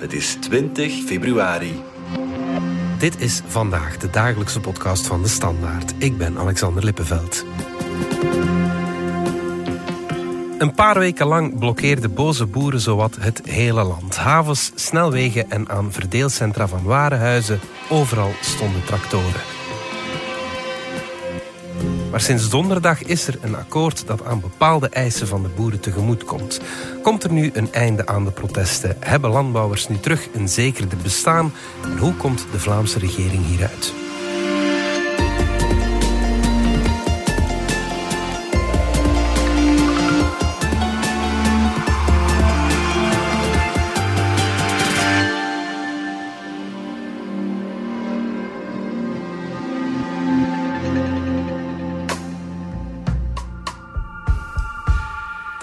Het is 20 februari. Dit is vandaag de dagelijkse podcast van de Standaard. Ik ben Alexander Lippenveld. Een paar weken lang blokkeerden boze boeren zowat het hele land. Havens, snelwegen en aan verdeelcentra van warenhuizen, overal stonden tractoren. Maar sinds donderdag is er een akkoord dat aan bepaalde eisen van de boeren tegemoet komt. Komt er nu een einde aan de protesten? Hebben landbouwers nu terug een zekerde bestaan? En hoe komt de Vlaamse regering hieruit?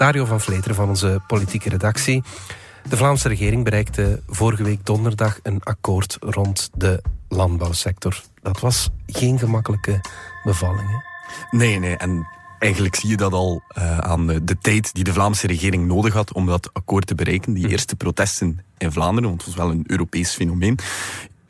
Dario van Vleteren van onze politieke redactie. De Vlaamse regering bereikte vorige week donderdag een akkoord rond de landbouwsector. Dat was geen gemakkelijke bevalling. Hè? Nee, nee. En eigenlijk zie je dat al uh, aan de tijd die de Vlaamse regering nodig had om dat akkoord te bereiken. Die hm. eerste protesten in Vlaanderen, want het was wel een Europees fenomeen.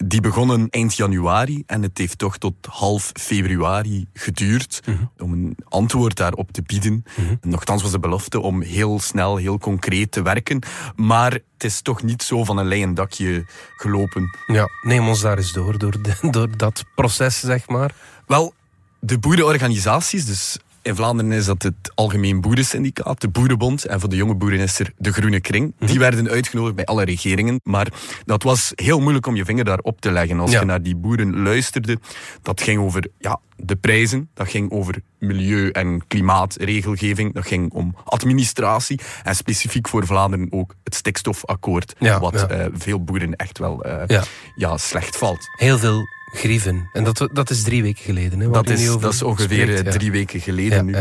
Die begonnen eind januari en het heeft toch tot half februari geduurd -hmm. om een antwoord daarop te bieden. -hmm. Nochtans was de belofte om heel snel, heel concreet te werken. Maar het is toch niet zo van een leien dakje gelopen. Ja, neem ons daar eens door, door, de, door dat proces, zeg maar. Wel, de boerenorganisaties, dus in Vlaanderen is dat het Algemeen Boerensyndicaat, de Boerenbond. En voor de jonge boeren is er de Groene Kring. Die mhm. werden uitgenodigd bij alle regeringen. Maar dat was heel moeilijk om je vinger daarop te leggen. Als je naar die boeren luisterde, dat ging over ja, de prijzen. Dat ging over milieu- en klimaatregelgeving. Dat ging om administratie. En specifiek voor Vlaanderen ook het stikstofakkoord. Ja, wat ja. Uh, veel boeren echt wel uh, ja. ja. slecht valt. Heel veel grieven. En dat, dat is drie weken geleden. Hè, dat, is, dat is ongeveer spreekt, ja. drie weken geleden nu.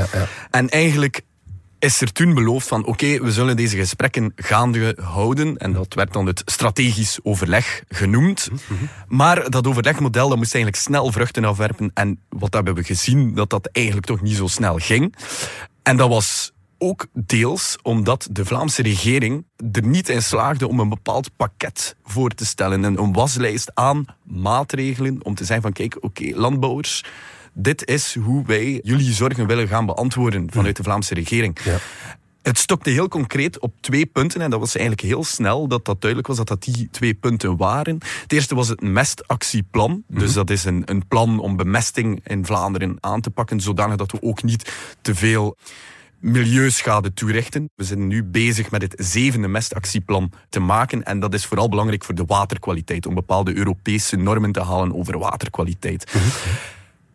En eigenlijk is er toen beloofd van oké, okay, we zullen deze gesprekken gaande houden. En dat werd dan het strategisch overleg genoemd. Mm -hmm. Maar dat overlegmodel dat moest eigenlijk snel vruchten afwerpen. En wat hebben we gezien? Dat dat eigenlijk toch niet zo snel ging. En dat was ook deels omdat de Vlaamse regering er niet in slaagde om een bepaald pakket voor te stellen. En een waslijst aan maatregelen om te zeggen van kijk, oké, okay, landbouwers, dit is hoe wij jullie zorgen willen gaan beantwoorden vanuit de Vlaamse regering. Ja. Het stokte heel concreet op twee punten en dat was eigenlijk heel snel dat dat duidelijk was dat dat die twee punten waren. Het eerste was het mestactieplan. Mm -hmm. Dus dat is een, een plan om bemesting in Vlaanderen aan te pakken, zodanig dat we ook niet te veel milieuschade toerichten. We zijn nu bezig met het zevende mestactieplan te maken. En dat is vooral belangrijk voor de waterkwaliteit. Om bepaalde Europese normen te halen over waterkwaliteit. Mm -hmm.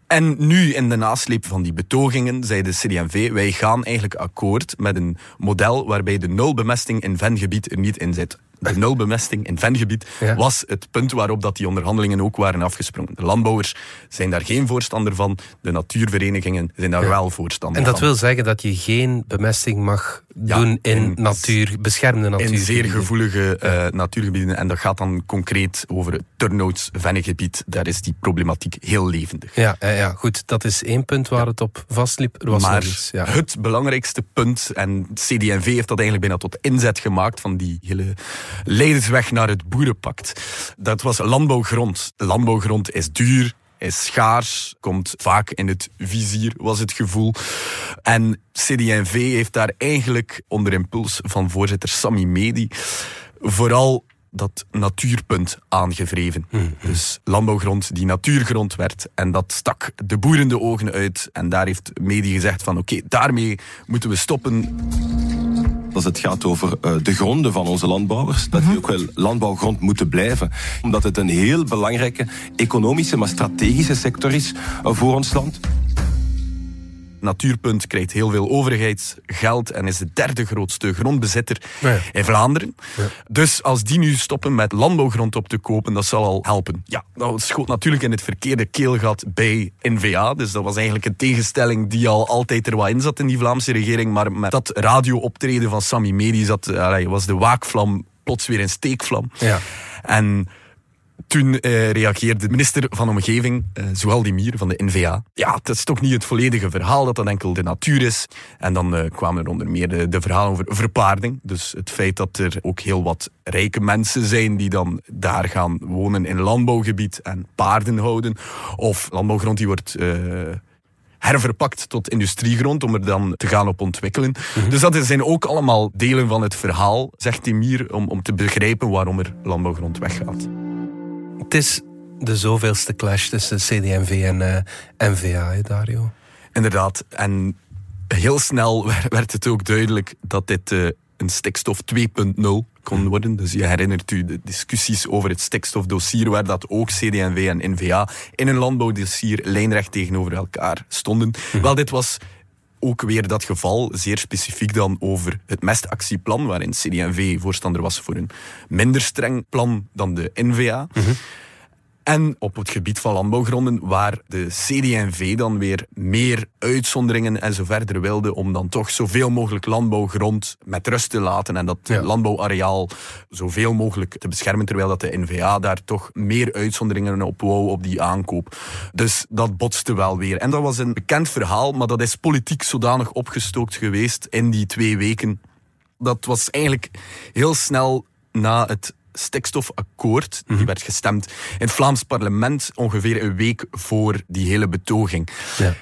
En nu in de nasleep van die betogingen zei de CD&V, wij gaan eigenlijk akkoord met een model waarbij de nulbemesting in vengebied er niet in zit de nulbemesting in vengebied ja. was het punt waarop dat die onderhandelingen ook waren afgesprongen. De landbouwers zijn daar geen voorstander van, de natuurverenigingen zijn daar ja. wel voorstander van. En dat van. wil zeggen dat je geen bemesting mag doen in, in, natuur, beschermde natuur. In zeer gevoelige uh, natuurgebieden. En dat gaat dan concreet over het Turnouts vennegebied. Daar is die problematiek heel levendig. Ja, ja, goed. Dat is één punt waar het op vastliep. Er was maar iets, het belangrijkste punt, en CD&V heeft dat eigenlijk bijna tot inzet gemaakt van die hele leidersweg naar het boerenpact. Dat was landbouwgrond. Landbouwgrond is duur, is schaars, komt vaak in het vizier, was het gevoel. En CD&V heeft daar eigenlijk onder impuls van voorzitter Sami Medi vooral dat natuurpunt aangevreven. Mm-hmm. Dus landbouwgrond die natuurgrond werd. En dat stak de boeren de ogen uit. En daar heeft Medi gezegd van oké, okay, daarmee moeten we stoppen als het gaat over uh, de gronden van onze landbouwers, dat die -hmm. ook wel landbouwgrond moeten blijven. Omdat het een heel belangrijke economische, maar strategische sector is uh, voor ons land. Natuurpunt krijgt heel veel overheidsgeld en is de derde grootste grondbezitter in Vlaanderen. Ja. Dus als die nu stoppen met landbouwgrond op te kopen, dat zal al helpen. Ja, dat schoot natuurlijk in het verkeerde keelgat bij NVA. Dus dat was eigenlijk een tegenstelling die al altijd er wat in zat in die Vlaamse regering. Maar met dat radiooptreden van Sami Medi zat, allee, was de waakvlam plots weer een steekvlam. Ja. En toen uh, reageerde de minister van Omgeving, uh, Zoual Dimir van de NVA. Ja, het is toch niet het volledige verhaal dat dat enkel de natuur is. En dan uh, kwamen er onder meer de, de, verhalen over verpaarding. Dus het feit dat er ook heel wat rijke mensen zijn die dan daar gaan wonen in landbouwgebied en paarden houden. Of landbouwgrond die wordt herverpakt tot industriegrond om er dan te gaan op ontwikkelen. Mhm. Dus dat zijn ook allemaal delen van het verhaal, zegt Timir, om, om te begrijpen waarom er landbouwgrond weggaat. Het is de zoveelste clash tussen CD&V en uh, eh, NVA, Dario. Inderdaad. En heel snel werd het ook duidelijk dat dit uh, een stikstof 2.0 kon worden. Dus je herinnert u de discussies over het stikstofdossier, waar dat ook CD&V en NVA in een landbouwdossier lijnrecht tegenover elkaar stonden. Mhm. Wel, dit was ook weer dat geval, zeer specifiek dan over het mestactieplan, waarin CD&V voorstander was voor een minder streng plan dan de NVA. Mhm. En op het gebied van landbouwgronden, waar de CD&V dan weer meer uitzonderingen en zo verder wilde, om dan toch zoveel mogelijk landbouwgrond met rust te laten en dat landbouwareaal zoveel mogelijk te beschermen, terwijl dat de NVA daar toch meer uitzonderingen op wou op die aankoop. Dus dat botste wel weer. En dat was een bekend verhaal, maar dat is politiek zodanig opgestookt geweest in die twee weken. Dat was eigenlijk heel snel na het stikstofakkoord. Die mhm. werd gestemd in het Vlaams parlement ongeveer een week voor die hele betoging. Ja.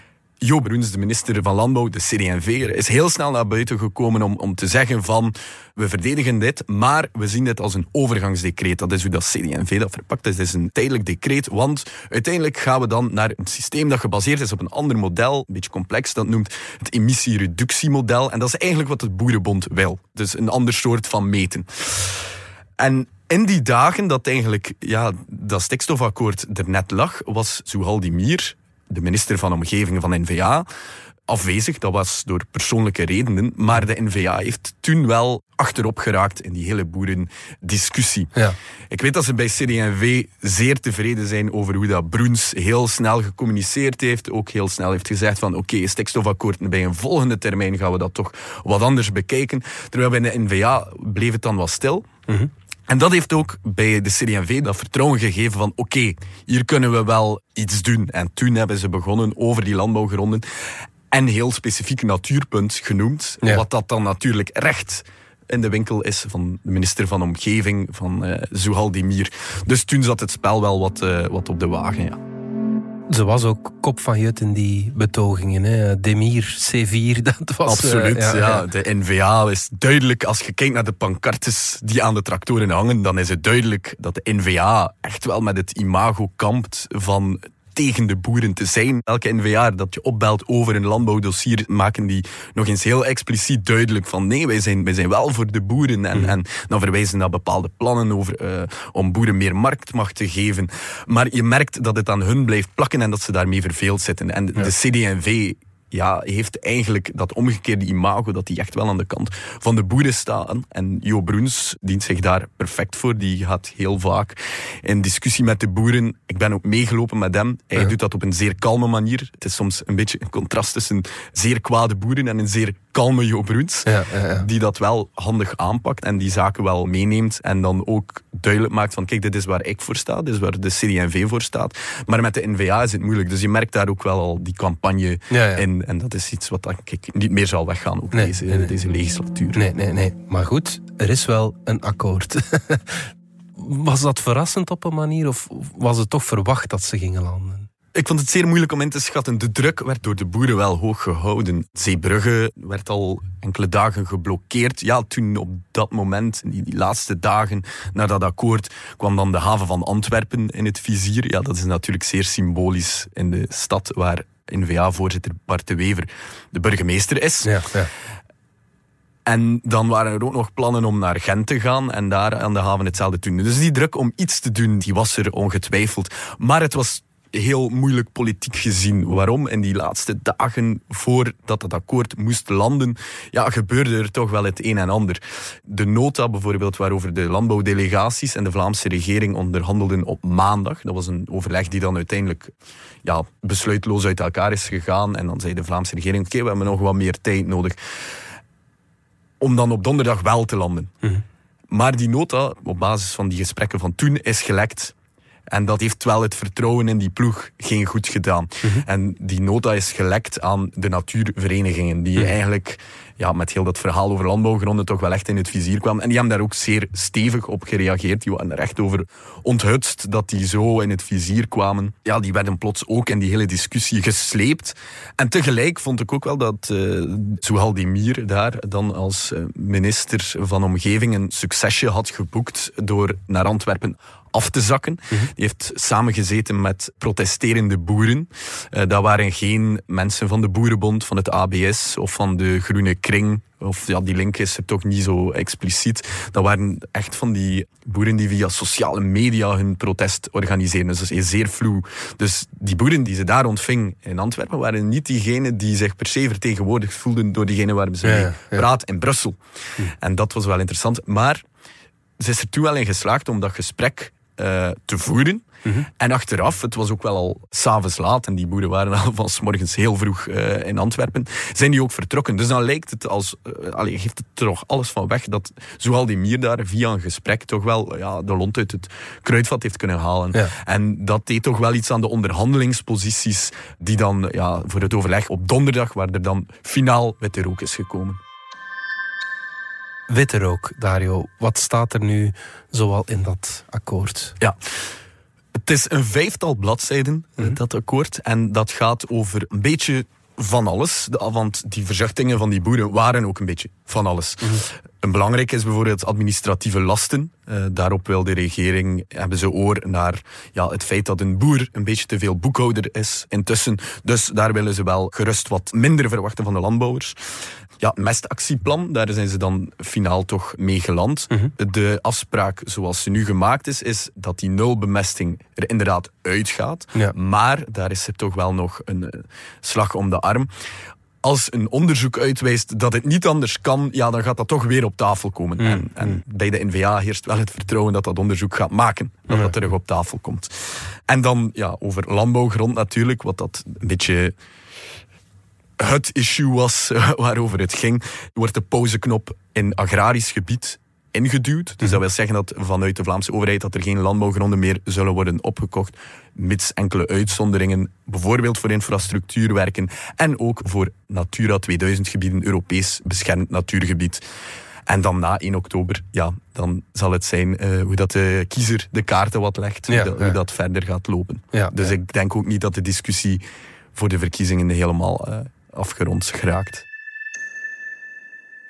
Jo Bruins, de minister van Landbouw, de CD&V, is heel snel naar buiten gekomen om, om te zeggen van we verdedigen dit, maar we zien dit als een overgangsdecreet. Dat is hoe dat CD&V dat verpakt is. Het is een tijdelijk decreet, want uiteindelijk gaan we dan naar een systeem dat gebaseerd is op een ander model, een beetje complex, dat noemt het emissiereductiemodel. En dat is eigenlijk wat het Boerenbond wil. Dus een ander soort van meten. En in die dagen dat eigenlijk ja, dat stikstofakkoord er net lag, was Zuhal Dimir, de minister van Omgeving van NVA, afwezig. Dat was door persoonlijke redenen. Maar de NVA heeft toen wel achterop geraakt in die hele boerendiscussie. Ja. Ik weet dat ze bij CD&V zeer tevreden zijn over hoe dat Broens heel snel gecommuniceerd heeft. Ook heel snel heeft gezegd van oké, okay, stikstofakkoord, bij een volgende termijn gaan we dat toch wat anders bekijken. Terwijl bij de NVA bleef het dan wat stil. Mm en dat heeft ook bij de CD&V dat vertrouwen gegeven van oké, hier kunnen we wel iets doen. En toen hebben ze begonnen over die landbouwgronden en heel specifiek natuurpunt genoemd. Wat dat dan natuurlijk recht in de winkel is van de minister van Omgeving, van uh, Zuhal Dimir. Dus toen zat het spel wel wat, uh, wat op de wagen, ja. Ze was ook kop van Jut in die betogingen. Hè. Demir, C4, dat was... Absoluut, uh, ja, De NVA is duidelijk, als je kijkt naar de pancartes die aan de tractoren hangen, dan is het duidelijk dat de NVA echt wel met het imago kampt van tegen de boeren te zijn. Elke NVA dat je opbelt over een landbouwdossier maken die nog eens heel expliciet duidelijk van nee, wij zijn, wij zijn wel voor de boeren. En, mhm. en dan verwijzen naar bepaalde plannen over, uh, om boeren meer marktmacht te geven. Maar je merkt dat het aan hun blijft plakken en dat ze daarmee verveeld zitten. En de CD&V ja, heeft eigenlijk dat omgekeerde imago dat hij echt wel aan de kant van de boeren staat. En Jo Bruns dient zich daar perfect voor. Die gaat heel vaak in discussie met de boeren. Ik ben ook meegelopen met hem. Hij doet dat op een zeer kalme manier. Het is soms een beetje een contrast tussen zeer kwade boeren en een zeer kalme Jo Bruns. Ja, ja, die dat wel handig aanpakt en die zaken wel meeneemt. En dan ook duidelijk maakt van kijk, dit is waar ik voor sta. Dit is waar de CD&V voor staat. Maar met de NVA is het moeilijk. Dus je merkt daar ook wel al die campagne in en, dat is iets wat ik niet meer zal weggaan ook deze, deze legislatuur. Nee, nee, nee. Maar goed, er is wel een akkoord. was dat verrassend op een manier of was het toch verwacht dat ze gingen landen? Ik vond het zeer moeilijk om in te schatten. De druk werd door de boeren wel hoog gehouden. Zeebrugge werd al enkele dagen geblokkeerd. Ja, toen op dat moment, die, die laatste dagen na dat akkoord, kwam dan de haven van Antwerpen in het vizier. Ja, dat is natuurlijk zeer symbolisch in de stad waar N-VA-voorzitter Bart de Wever de burgemeester is. Ja, ja. En dan waren er ook nog plannen om naar Gent te gaan en daar aan de haven hetzelfde te doen. Dus die druk om iets te doen, die was er ongetwijfeld. Maar het was heel moeilijk politiek gezien. Waarom? In die laatste dagen voordat het akkoord moest landen, ja, gebeurde er toch wel het een en ander. De nota bijvoorbeeld waarover de landbouwdelegaties en de Vlaamse regering onderhandelden op maandag. Dat was een overleg die dan uiteindelijk ja, besluitloos uit elkaar is gegaan. En dan zei de Vlaamse regering, oké, we hebben nog wat meer tijd nodig. Om dan op donderdag wel te landen. Mhm. Maar die nota, op basis van die gesprekken van toen, is gelekt En dat heeft wel het vertrouwen in die ploeg geen goed gedaan. Mhm. En die nota is gelekt aan de natuurverenigingen, die mhm. eigenlijk ja, met heel dat verhaal over landbouwgronden toch wel echt in het vizier kwam. En die hebben daar ook zeer stevig op gereageerd. Die waren er echt over onthutst dat die zo in het vizier kwamen. Ja, die werden plots ook in die hele discussie gesleept. En tegelijk vond ik ook wel dat uh, Souhal Demir daar dan als eh, minister van Omgeving een succesje had geboekt door naar Antwerpen af te zakken. Mhm. Die heeft samengezeten met protesterende boeren. Uh, dat waren geen mensen van de Boerenbond, van het ABS of van de Groene Kring. Of ja, die link is er toch niet zo expliciet. Dat waren echt van die boeren die via sociale media hun protest organiseren. Dus dat is zeer vloe. Dus die boeren die ze daar ontving in Antwerpen waren niet diegenen die zich per se vertegenwoordigd voelden door diegenen waar ze mee ja, praat in Brussel. Hm. En dat was wel interessant. Maar ze is er toen wel in geslaagd om dat gesprek uh, te voeren. Mhm. En achteraf, het was ook wel al s'avonds laat en die boeren waren al van s morgens heel vroeg uh, in Antwerpen, zijn die ook vertrokken. Dus dan lijkt het als, uh, allee, geeft het er toch alles van weg dat zowel die Mier daar via een gesprek toch wel ja, de lont uit het kruidvat heeft kunnen halen. Ja. En dat deed toch wel iets aan de onderhandelingsposities die dan ja, voor het overleg op donderdag, waar er dan finaal met de rook is gekomen. Witte rook, Dario. Wat staat er nu zoal in dat akkoord? Ja. Het is een vijftal bladzijden, mm dat akkoord. En dat gaat over een beetje van alles. Want die verzuchtingen van die boeren waren ook een beetje van alles. Mhm. Een belangrijk is bijvoorbeeld administratieve lasten. Uh, daarop wil de regering, hebben ze oor naar ja, het feit dat een boer een beetje te veel boekhouder is intussen. Dus daar willen ze wel gerust wat minder verwachten van de landbouwers. Ja, mestactieplan, daar zijn ze dan finaal toch mee geland. Mhm. De afspraak zoals ze nu gemaakt is, is dat die nulbemesting er inderdaad uitgaat. Maar daar is er toch wel nog een uh, slag om de arm als een onderzoek uitwijst dat het niet anders kan, ja, dan gaat dat toch weer op tafel komen. Mm. En, en, bij de NVA heerst wel het vertrouwen dat dat onderzoek gaat maken, dat dat terug op tafel komt. En dan ja, over landbouwgrond natuurlijk, wat dat een beetje het issue was waarover het ging, wordt de pauzeknop in agrarisch gebied ingeduwd. Dus dat mhm. wil zeggen dat vanuit de Vlaamse overheid dat er geen landbouwgronden meer zullen worden opgekocht, mits enkele uitzonderingen, bijvoorbeeld voor infrastructuurwerken en ook voor Natura 2000 gebieden, Europees beschermd natuurgebied. En dan na 1 oktober, ja, dan zal het zijn uh, hoe dat de kiezer de kaarten wat legt, hoe, dat, hoe dat, verder gaat lopen. Ja, dus ik denk ook niet dat de discussie voor de verkiezingen helemaal uh, afgerond geraakt.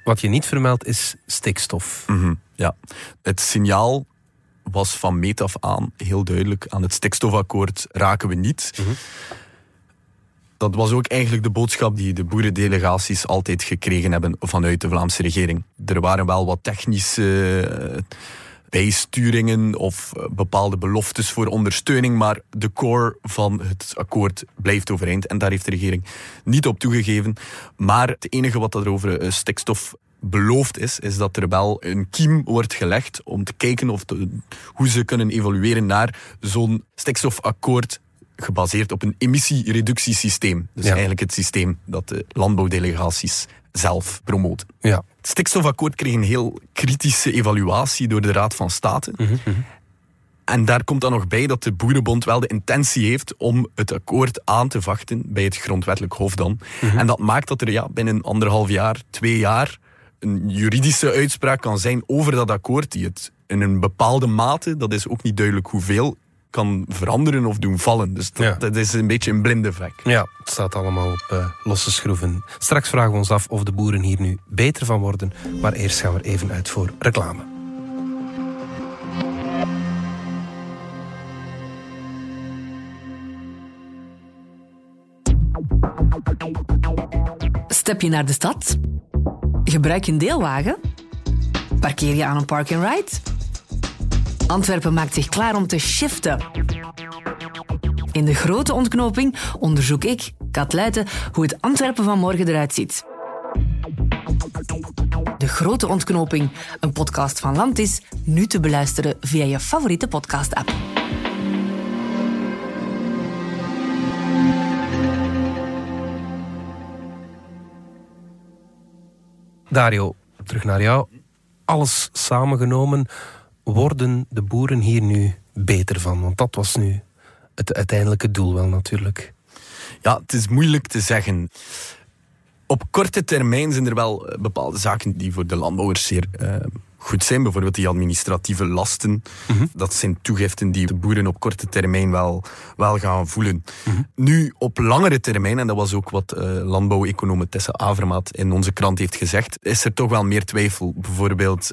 Wat je niet vermeldt is stikstof. Mhm, ja, het signaal was van meet af aan heel duidelijk. Aan het stikstofakkoord raken we niet. Mhm. Dat was ook eigenlijk de boodschap die de boerendelegaties altijd gekregen hebben vanuit de Vlaamse regering. Er waren wel wat technische eh, bijsturingen of eh, bepaalde beloftes voor ondersteuning, maar de core van het akkoord blijft overeind en daar heeft de regering niet op toegegeven. Maar het enige wat er over eh, stikstof beloofd is, is dat er wel een kiem wordt gelegd om te kijken of hoe ze kunnen evolueren naar zo'n stikstofakkoord gebaseerd op een emissiereductiesysteem. Dus eigenlijk het systeem dat de landbouwdelegaties zelf promoten. Ja. Het stikstofakkoord kreeg een heel kritische evaluatie door de Raad van State. Mhm, mhm. En daar komt dan nog bij dat de Boerenbond wel de intentie heeft om het akkoord aan te vachten bij het grondwettelijk hof dan. Mhm. En dat maakt dat er ja, binnen anderhalf jaar, twee jaar een juridische uitspraak kan zijn over dat akkoord, die het in een bepaalde mate, dat is ook niet duidelijk hoeveel, kan veranderen of doen vallen. Dus dat, is een beetje een blinde vlek. Ja, het staat allemaal op uh, losse schroeven. Straks vragen we ons af of de boeren hier nu beter van worden. Maar eerst gaan we even uit voor reclame. Step je naar de stad? Gebruik je een deelwagen? Parkeer je aan een park-and-ride? Antwerpen maakt zich klaar om te shiften. In de grote ontknoping onderzoek ik, Kat hoe het Antwerpen van morgen eruit ziet. De Grote Ontknoping, een podcast van Landis, nu te beluisteren via je favoriete podcast-app. Dario, terug naar jou. Alles samengenomen worden de boeren hier nu beter van? Want dat was nu het uiteindelijke doel wel natuurlijk. Ja, het is moeilijk te zeggen. Op korte termijn zijn er wel eh, bepaalde zaken die voor de landbouwers zeer uh, goed zijn. Bijvoorbeeld die administratieve lasten. Mhm. Dat zijn toegiften die de boeren op korte termijn wel, wel gaan voelen. Mhm. Nu, op langere termijn, en dat was ook wat uh, landbouweconoom Tessa Avermaat in onze krant heeft gezegd, is er toch wel meer twijfel. Bijvoorbeeld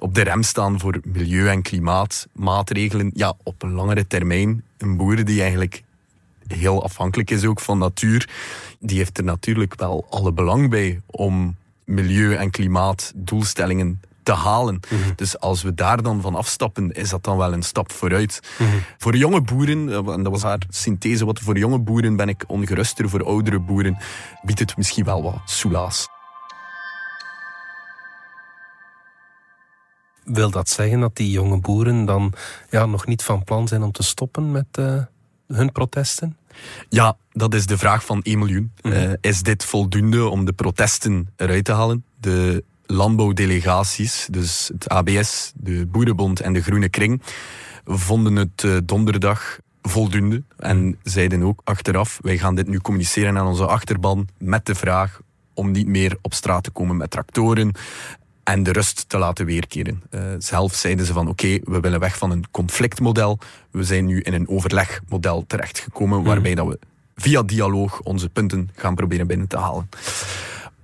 op de rem staan voor milieu- en klimaatmaatregelen. Ja, op een langere termijn. Een boer die eigenlijk heel afhankelijk is ook van natuur, die heeft er natuurlijk wel alle belang bij om milieu- en klimaatdoelstellingen te halen. Mhm. Dus als we daar dan van afstappen, is dat dan wel een stap vooruit. Mhm. Voor jonge boeren, eh, en dat was haar synthese, wat voor jonge boeren ben ik ongeruster, voor oudere boeren biedt het misschien wel wat soelaas. Wil dat zeggen dat die jonge boeren dan ja, nog niet van plan zijn om te stoppen met uh, hun protesten? Ja, dat is de vraag van 1 miljoen. Mhm. Eh, is dit voldoende om de protesten eruit te halen? De landbouwdelegaties, dus het ABS, de Boerenbond en de Groene Kring, vonden het uh, donderdag voldoende en zeiden ook achteraf, wij gaan dit nu communiceren aan onze achterban met de vraag om niet meer op straat te komen met tractoren en de rust te laten weerkeren. Uh, zelf zeiden ze van oké, we willen weg van een conflictmodel. We zijn nu in een overlegmodel terechtgekomen mhm. waarbij dat we via dialoog onze punten gaan proberen binnen te halen.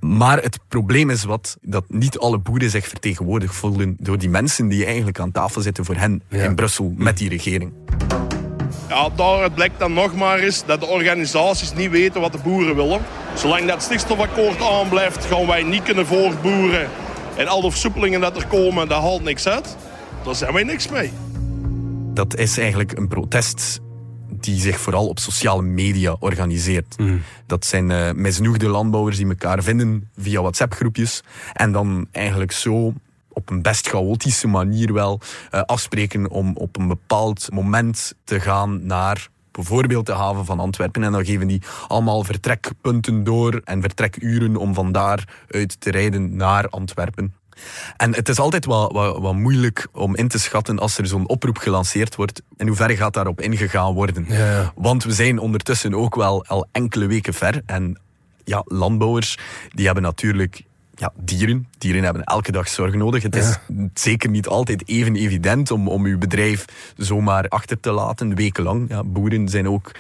Maar het probleem is wat, dat niet alle boeren zich vertegenwoordigd voelen door die mensen die eigenlijk aan tafel zitten voor hen in Brussel met die regering. Ja, daar blijkt dan nog maar eens dat de organisaties niet weten wat de boeren willen. Zolang dat stikstofakkoord aanblijft, gaan wij niet kunnen voortboeren. En al de versoepelingen dat er komen, daar haalt niks uit. Daar zijn wij niks mee. Dat is eigenlijk een protest die zich vooral op sociale media organiseert. Mm. Dat zijn uh, misnoegde landbouwers die elkaar vinden via WhatsApp-groepjes en dan eigenlijk zo op een best chaotische manier wel uh, afspreken om op een bepaald moment te gaan naar bijvoorbeeld de haven van Antwerpen. En dan geven die allemaal vertrekpunten door en vertrekuren om van daaruit te rijden naar Antwerpen. En het is altijd wat, wat, wat moeilijk om in te schatten als er zo'n oproep gelanceerd wordt. En hoe ver gaat daarop ingegaan worden? Ja. Want we zijn ondertussen ook wel al enkele weken ver. En ja, landbouwers die hebben natuurlijk ja, dieren. Dieren hebben elke dag zorg nodig. Het is zeker niet altijd even evident om, om uw bedrijf zomaar achter te laten, wekenlang. Ja, boeren zijn ook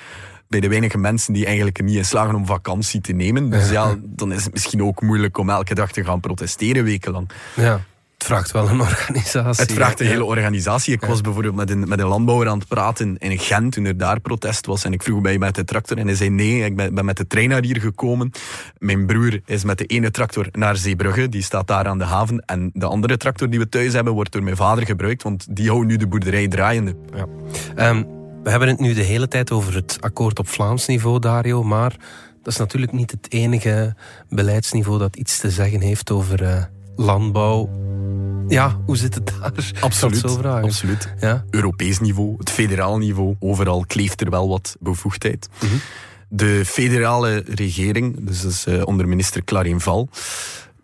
bij de weinige mensen die eigenlijk niet in slagen om vakantie te nemen. Dus ja, dan is het misschien ook moeilijk om elke dag te gaan protesteren wekenlang. Ja. Het vraagt wel een organisatie. Het vraagt een hele organisatie. Ik was bijvoorbeeld met een, met een landbouwer aan het praten in Gent toen er daar protest was. En ik vroeg, je met de tractor? En hij zei, nee, ik ben, ben met de trein naar hier gekomen. Mijn broer is met de ene tractor naar Zeebrugge. Die staat daar aan de haven. En de andere tractor die we thuis hebben, wordt door mijn vader gebruikt. Want die houdt nu de boerderij draaiende. Ja. Ehm, we hebben het nu de hele tijd over het akkoord op Vlaams niveau, Dario. Maar dat is natuurlijk niet het enige beleidsniveau dat iets te zeggen heeft over uh, landbouw. Ja, hoe zit het daar? Absoluut. absoluut. Ja? Europees niveau, het federaal niveau, overal kleeft er wel wat bevoegdheid. Mhm. De federale regering, dus dat is uh, onder minister Clarien Val,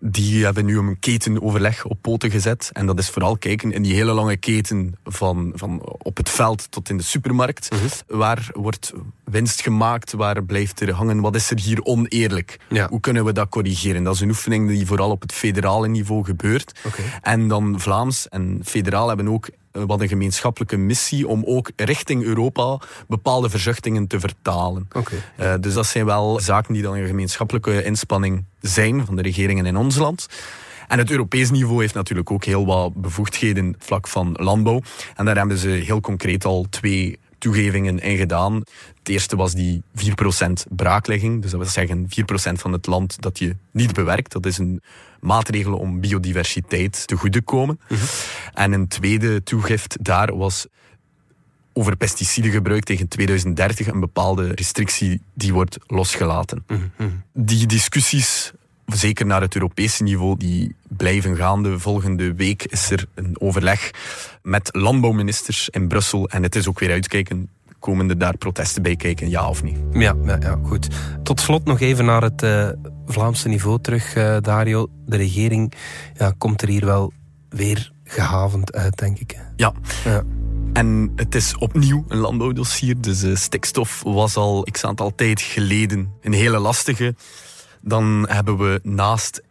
die hebben nu een ketenoverleg op poten gezet. En dat is vooral kijken in die hele lange keten van, van op het veld tot in de supermarkt. Mhm. Waar wordt winst gemaakt? Waar blijft er hangen? Wat is er hier oneerlijk? Hoe kunnen we dat corrigeren? Dat is een oefening die vooral op het federale niveau gebeurt. En dan Vlaams en federaal hebben ook wat een gemeenschappelijke missie om ook richting Europa bepaalde verzuchtingen te vertalen. Uh, dus dat zijn wel zaken die dan een gemeenschappelijke inspanning zijn van de regeringen in ons land. En het Europees niveau heeft natuurlijk ook heel wat bevoegdheden vlak van landbouw. En daar hebben ze heel concreet al twee toegevingen in gedaan. Het eerste was die 4% braaklegging. Dus dat wil zeggen 4% van het land dat je niet bewerkt. Dat is een maatregel om biodiversiteit te goede komen. Mhm. En een tweede toegift daar was over pesticidengebruik tegen 2030 een bepaalde restrictie die wordt losgelaten. Mhm, mhm. Die discussies zeker naar het Europese niveau, die blijven gaande. Volgende week is er een overleg met landbouwministers in Brussel. En het is ook weer uitkijken komen er daar protesten bij kijken, ja of niet? Ja, ja, ja goed. Tot slot nog even naar het uh, Vlaamse niveau terug, uh, Dario. De regering ja, komt er hier wel weer gehavend uit, denk ik. Ja. ja. En het is opnieuw een landbouwdossier. Dus uh, stikstof was al x aantal tijd geleden een hele lastige. Dan hebben we naast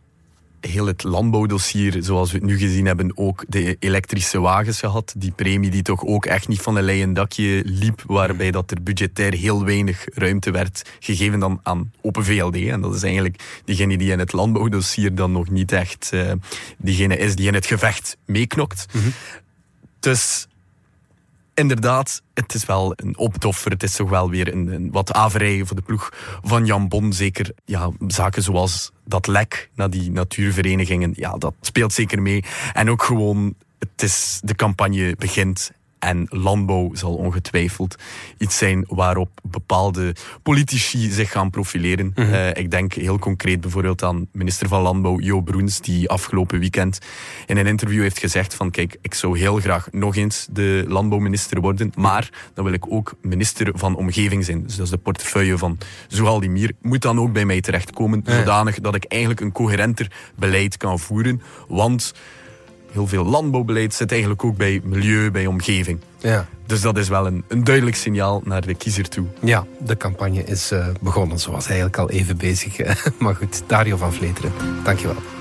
heel het landbouwdossier, zoals we het nu gezien hebben, ook de elektrische wagens gehad. Die premie die toch ook echt niet van een leien dakje liep, waarbij dat er budgetair heel weinig ruimte werd gegeven dan aan Open VLD. En dat is eigenlijk diegene die in het landbouwdossier dan nog niet echt uh, diegene is die in het gevecht meeknokt. Mm Dus inderdaad, het is wel een opdoffer. Het is toch wel weer een, een wat averij voor de ploeg van Jan Bon. Zeker ja, zaken zoals dat lek naar die natuurverenigingen. Ja, dat speelt zeker mee. En ook gewoon, het is, de campagne begint en landbouw zal ongetwijfeld iets zijn waarop bepaalde politici zich gaan profileren. Mhm. Eh, ik denk heel concreet bijvoorbeeld aan minister van Landbouw Jo Broens, die afgelopen weekend in een interview heeft gezegd van kijk, ik zou heel graag nog eens de landbouwminister worden, maar dan wil ik ook minister van Omgeving zijn. Dus dat is de portefeuille van Mir. Moet dan ook bij mij terechtkomen, zodanig dat ik eigenlijk een coherenter beleid kan voeren. Want heel veel landbouwbeleid zit eigenlijk ook bij milieu, bij omgeving. Ja. Dus dat is wel een, een duidelijk signaal naar de kiezer toe. Ja, de campagne is uh, begonnen, zoals eigenlijk al even bezig. maar goed, Dario van Vleteren, dankjewel.